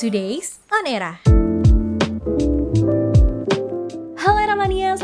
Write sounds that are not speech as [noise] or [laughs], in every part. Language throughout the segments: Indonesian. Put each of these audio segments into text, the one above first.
Today's On Era.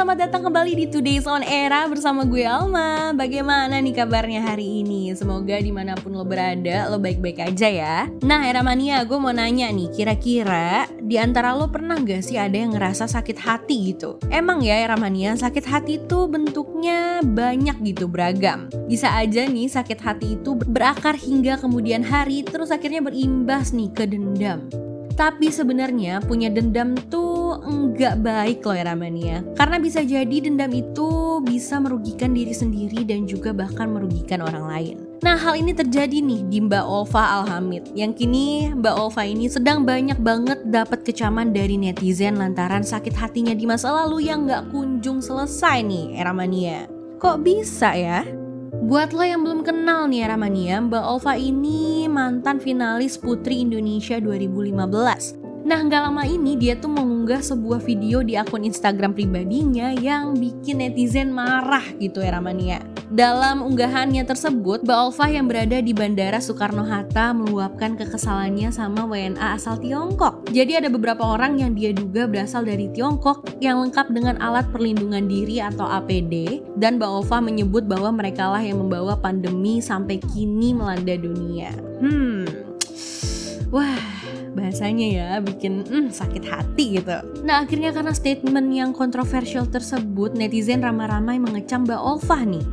Selamat datang kembali di Today's On Era bersama gue Alma Bagaimana nih kabarnya hari ini? Semoga di mana pun lo berada, lo baik-baik aja ya Nah Eramania, gue mau nanya nih Kira-kira di antara lo pernah gak sih ada yang ngerasa sakit hati gitu? Emang ya Eramania, sakit hati itu bentuknya banyak gitu, beragam Bisa aja nih sakit hati itu berakar hingga kemudian hari Terus akhirnya berimbas nih ke dendam tapi sebenarnya punya dendam tuh enggak baik loh ya Ramania. Karena bisa jadi dendam itu bisa merugikan diri sendiri dan juga bahkan merugikan orang lain. Nah hal ini terjadi nih di Mbak Olva Alhamid Yang kini Mbak Olva ini sedang banyak banget dapat kecaman dari netizen lantaran sakit hatinya di masa lalu yang gak kunjung selesai nih era mania Kok bisa ya? Buat lo yang belum kenal nih Ramania, Mbak Olva ini mantan finalis Putri Indonesia 2015. Nah nggak lama ini dia tuh mengunggah sebuah video di akun Instagram pribadinya yang bikin netizen marah gitu ya Ramania. Dalam unggahannya tersebut, Mbak Olva yang berada di Bandara Soekarno-Hatta meluapkan kekesalannya sama WNA asal Tiongkok. Jadi ada beberapa orang yang dia duga berasal dari Tiongkok yang lengkap dengan alat perlindungan diri atau APD dan Mbak Olva menyebut bahwa mereka lah yang membawa pandemi sampai kini melanda dunia. Hmm, wah bahasanya ya bikin mm, sakit hati gitu. Nah akhirnya karena statement yang kontroversial tersebut netizen ramai-ramai mengecam Mbak Olva nih.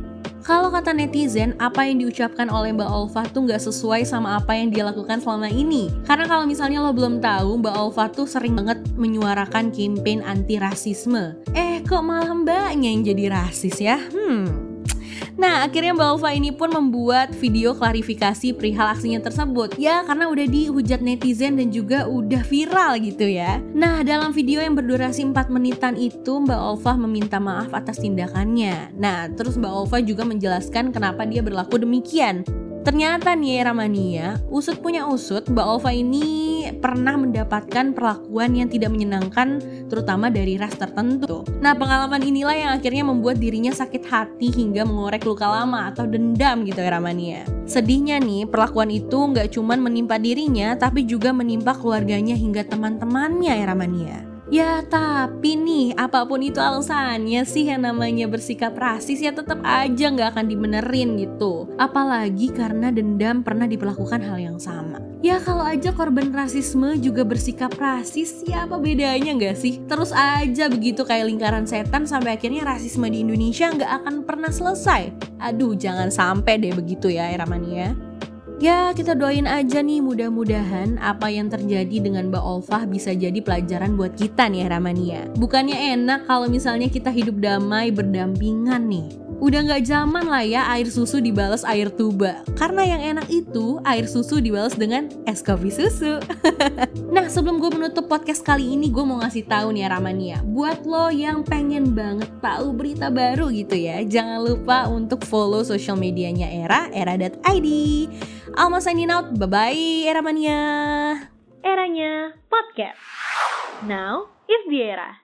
Kalau kata netizen, apa yang diucapkan oleh Mbak Olva tuh nggak sesuai sama apa yang dia lakukan selama ini. Karena kalau misalnya lo belum tahu, Mbak Olva tuh sering banget menyuarakan campaign anti rasisme. Eh, kok malah mbaknya yang jadi rasis ya? Hmm, Nah, akhirnya Mbak Ulfa ini pun membuat video klarifikasi perihal aksinya tersebut. Ya, karena udah dihujat netizen dan juga udah viral gitu ya. Nah, dalam video yang berdurasi 4 menitan itu, Mbak Ulfa meminta maaf atas tindakannya. Nah, terus Mbak Ulfa juga menjelaskan kenapa dia berlaku demikian. Ternyata nih Ramania, usut punya usut, Mbak Olva ini pernah mendapatkan perlakuan yang tidak menyenangkan terutama dari ras tertentu. Nah pengalaman inilah yang akhirnya membuat dirinya sakit hati hingga mengorek luka lama atau dendam gitu ya Ramania. Sedihnya nih, perlakuan itu nggak cuma menimpa dirinya tapi juga menimpa keluarganya hingga teman-temannya ya Ramania. Ya tapi nih apa pun itu alasannya sih yang namanya bersikap rasis ya tetap aja nggak akan dibenerin gitu. Apalagi karena dendam pernah diperlakukan hal yang sama. Ya kalau aja korban rasisme juga bersikap rasis ya apa bedanya nggak sih? Terus aja begitu kayak lingkaran setan sampai akhirnya rasisme di Indonesia nggak akan pernah selesai. Aduh jangan sampai deh begitu ya Eramania Ya kita doain aja nih mudah-mudahan apa yang terjadi dengan Mbak Olfah bisa jadi pelajaran buat kita nih Ramania. Bukannya enak kalau misalnya kita hidup damai berdampingan nih. Udah nggak zaman lah ya air susu dibalas air tuba. Karena yang enak itu air susu dibalas dengan es kopi susu. [laughs] nah sebelum gue menutup podcast kali ini gue mau ngasih tahu nih Ramania. Buat lo yang pengen banget tahu berita baru gitu ya. Jangan lupa untuk follow social medianya Era, era.id. Alma signing out. Bye-bye Era Mania. Eranya podcast. Now is the era.